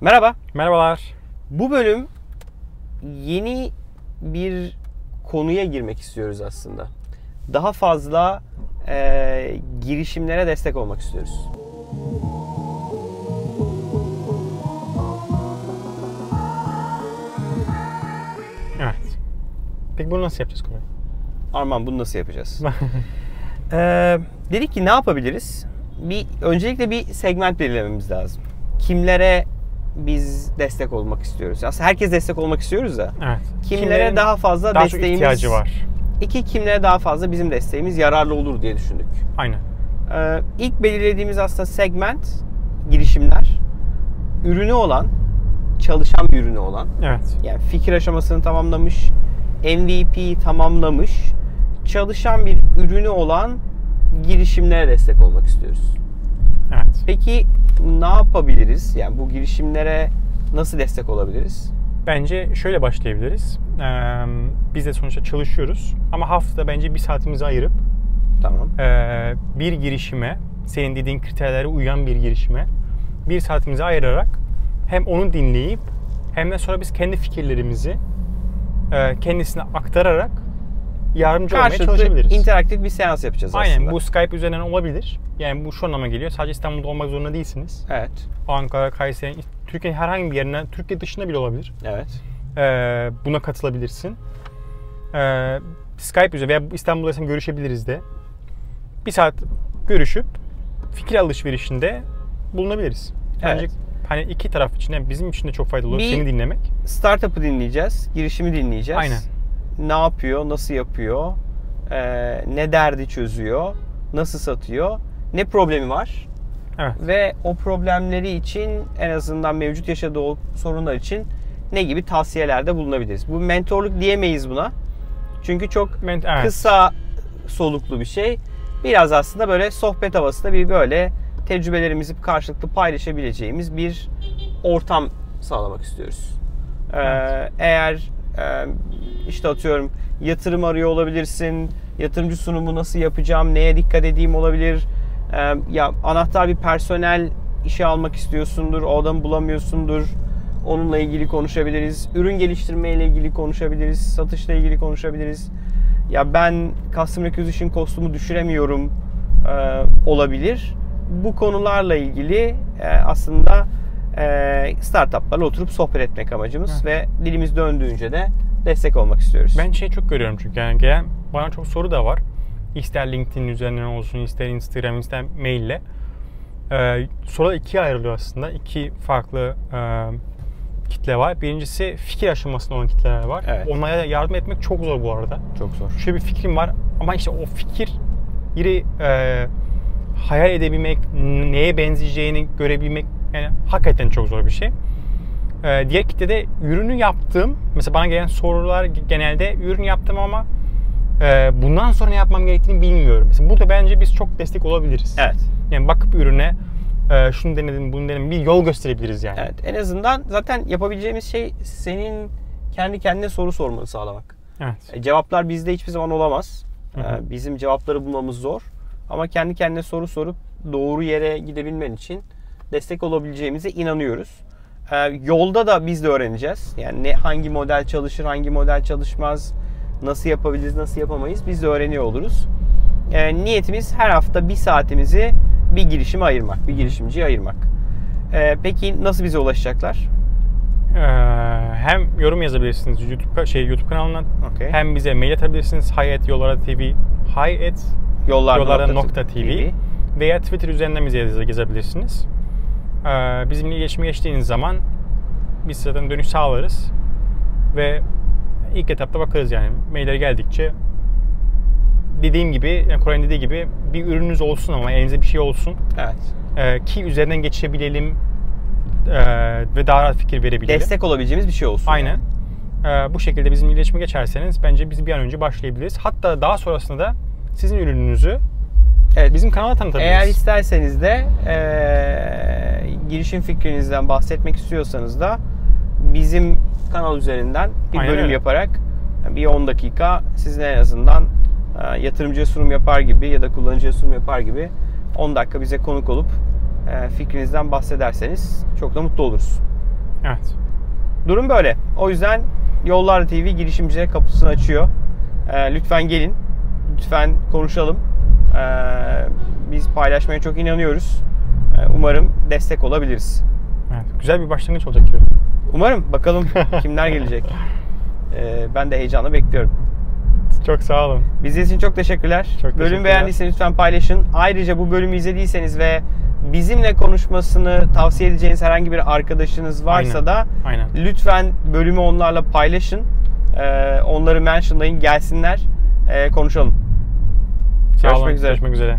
Merhaba. Merhabalar. Bu bölüm yeni bir konuya girmek istiyoruz aslında. Daha fazla e, girişimlere destek olmak istiyoruz. Evet. Peki bunu nasıl yapacağız Koray? Arman bunu nasıl yapacağız? Ee, dedik ki ne yapabiliriz? Bir öncelikle bir segment belirlememiz lazım. Kimlere biz destek olmak istiyoruz? Aslında herkes destek olmak istiyoruz da. Evet. Kimlere Kimlerin daha fazla daha desteğimiz ihtiyacı var. İki kimlere daha fazla bizim desteğimiz yararlı olur diye düşündük. Aynen. Ee, ilk belirlediğimiz aslında segment girişimler. Ürünü olan, çalışan bir ürünü olan, Evet. yani fikir aşamasını tamamlamış, MVP tamamlamış, çalışan bir ürünü olan girişimlere destek olmak istiyoruz. Evet. Peki ne yapabiliriz? Yani bu girişimlere nasıl destek olabiliriz? Bence şöyle başlayabiliriz. Ee, biz de sonuçta çalışıyoruz. Ama haftada bence bir saatimizi ayırıp Tamam. ee, bir girişime, senin dediğin kriterlere uyan bir girişime bir saatimizi ayırarak hem onu dinleyip hem de sonra biz kendi fikirlerimizi ee, kendisine aktararak yardımcı olmaya Karşılıklı çalışabiliriz. interaktif bir seans yapacağız Aynen aslında. bu Skype üzerinden olabilir. Yani bu şu anlama geliyor. Sadece İstanbul'da olmak zorunda değilsiniz. Evet. Ankara, Kayseri, Türkiye'nin herhangi bir yerinden, Türkiye dışında bile olabilir. Evet. Ee, buna katılabilirsin. Ee, Skype üzerinden veya İstanbul'daysan görüşebiliriz de. Bir saat görüşüp fikir alışverişinde bulunabiliriz. Bence Evet. hani iki taraf için hem bizim için de çok faydalı olur Bir- seni dinlemek. Startup'ı dinleyeceğiz, girişimi dinleyeceğiz. Aynen. Ne yapıyor, nasıl yapıyor, ee, ne derdi çözüyor, nasıl satıyor, ne problemi var Evet. ve o problemleri için en azından mevcut yaşadığı sorunlar için ne gibi tavsiyelerde bulunabiliriz. Bu mentorluk diyemeyiz buna. Çünkü çok Ben- evet. kısa soluklu bir şey. Biraz aslında böyle sohbet havasında bir böyle tecrübelerimizi karşılıklı paylaşabileceğimiz bir ortam sağlamak istiyoruz. Ee, Evet. eğer e, işte atıyorum yatırım arıyor olabilirsin. Yatırımcı sunumu nasıl yapacağım, neye dikkat edeyim olabilir. Ee, ya anahtar bir personel işe almak istiyorsundur, o adamı bulamıyorsundur. Onunla ilgili konuşabiliriz. Ürün geliştirme ile ilgili konuşabiliriz. Satışla ilgili konuşabiliriz. Ya ben Customer Acquisition costumu düşüremiyorum e, olabilir. Bu konularla ilgili e, aslında e, startuplarla oturup sohbet etmek amacımız Evet. ve dilimiz döndüğünce de destek olmak istiyoruz. Ben şey çok görüyorum çünkü yani gelen bana çok soru da var. İster LinkedIn üzerinden olsun, ister Instagram, ister maille. Ee, sorular ikiye ayrılıyor aslında. İki farklı e, kitle var. Birincisi fikir aşamasında olan kitleler var. Evet. Onlara yardım etmek çok zor bu arada. çok zor. Şöyle bir fikrim var ama işte o fikir yeri e, hayal edebilmek, neye benzeyeceğini görebilmek yani hakikaten çok zor bir şey. E, diğer kitlede ürünü yaptım. Mesela bana gelen sorular genelde ürün yaptım ama e, bundan sonra ne yapmam gerektiğini bilmiyorum. Mesela burada bence biz çok destek olabiliriz. Evet. Yani bakıp ürüne e, şunu denedim, bunu denedim bir yol gösterebiliriz yani. Evet. En azından zaten yapabileceğimiz şey senin kendi kendine soru sormanı sağlamak. Evet. E, Cevaplar bizde hiçbir zaman olamaz. Hı hı. E, Bizim cevapları bulmamız zor. Ama kendi kendine soru sorup doğru yere gidebilmen için destek olabileceğimize inanıyoruz. E, Yolda da biz de öğreneceğiz. Yani ne hangi model çalışır, hangi model çalışmaz, nasıl yapabiliriz, nasıl yapamayız biz de öğreniyor oluruz. E, Niyetimiz her hafta bir saatimizi bir girişime ayırmak, bir girişimciye ayırmak. E, Peki nasıl bize ulaşacaklar? Ee, hem yorum yazabilirsiniz YouTube şey YouTube kanalından Okey. hem bize mail atabilirsiniz hayat yollara tv hayat Yollarda, yollarda nokta nokta tv veya Twitter üzerinden bize yaz- yazabilirsiniz. Ee, bizimle iletişime geçtiğiniz zaman biz zaten dönüş sağlarız ve ilk etapta bakarız yani mailler geldikçe dediğim gibi yani Koray'ın dediği gibi bir ürününüz olsun ama elinizde bir şey olsun Evet. Ee, ki üzerinden geçebilelim ee, ve daha rahat fikir verebilelim. Destek olabileceğimiz bir şey olsun. Aynen. Ee, bu şekilde bizim iletişime geçerseniz bence biz bir an önce başlayabiliriz. Hatta daha sonrasında da sizin ürününüzü Evet. bizim kanala tanıtabiliriz. Eğer isterseniz de eee, girişim fikrinizden bahsetmek istiyorsanız da bizim kanal üzerinden bir Aynen bölüm öyle. yaparak bir 10 dakika sizin en azından eee, yatırımcıya sunum yapar gibi ya da kullanıcıya sunum yapar gibi 10 dakika bize konuk olup eee, fikrinizden bahsederseniz çok da mutlu oluruz. Evet. Durum böyle. O yüzden Yollar TV girişimcilere kapısını açıyor. Ee, lütfen gelin. Lütfen konuşalım. Ee, biz paylaşmaya çok inanıyoruz. Ee, umarım destek olabiliriz. Evet. Güzel bir başlangıç olacak gibi. Umarım. Bakalım kimler gelecek. Ee, ben de heyecanla bekliyorum. Çok sağ olun. Bizi için çok teşekkürler. Çok Bölümü teşekkürler. beğendiyseniz lütfen paylaşın. Ayrıca bu bölümü izlediyseniz ve bizimle konuşmasını tavsiye edeceğiniz herhangi bir arkadaşınız varsa Aynen. da Aynen. lütfen bölümü onlarla paylaşın. Ee, onları mentionlayın, gelsinler, ee, konuşalım. Görüşmek üzere. Görüşmek üzere.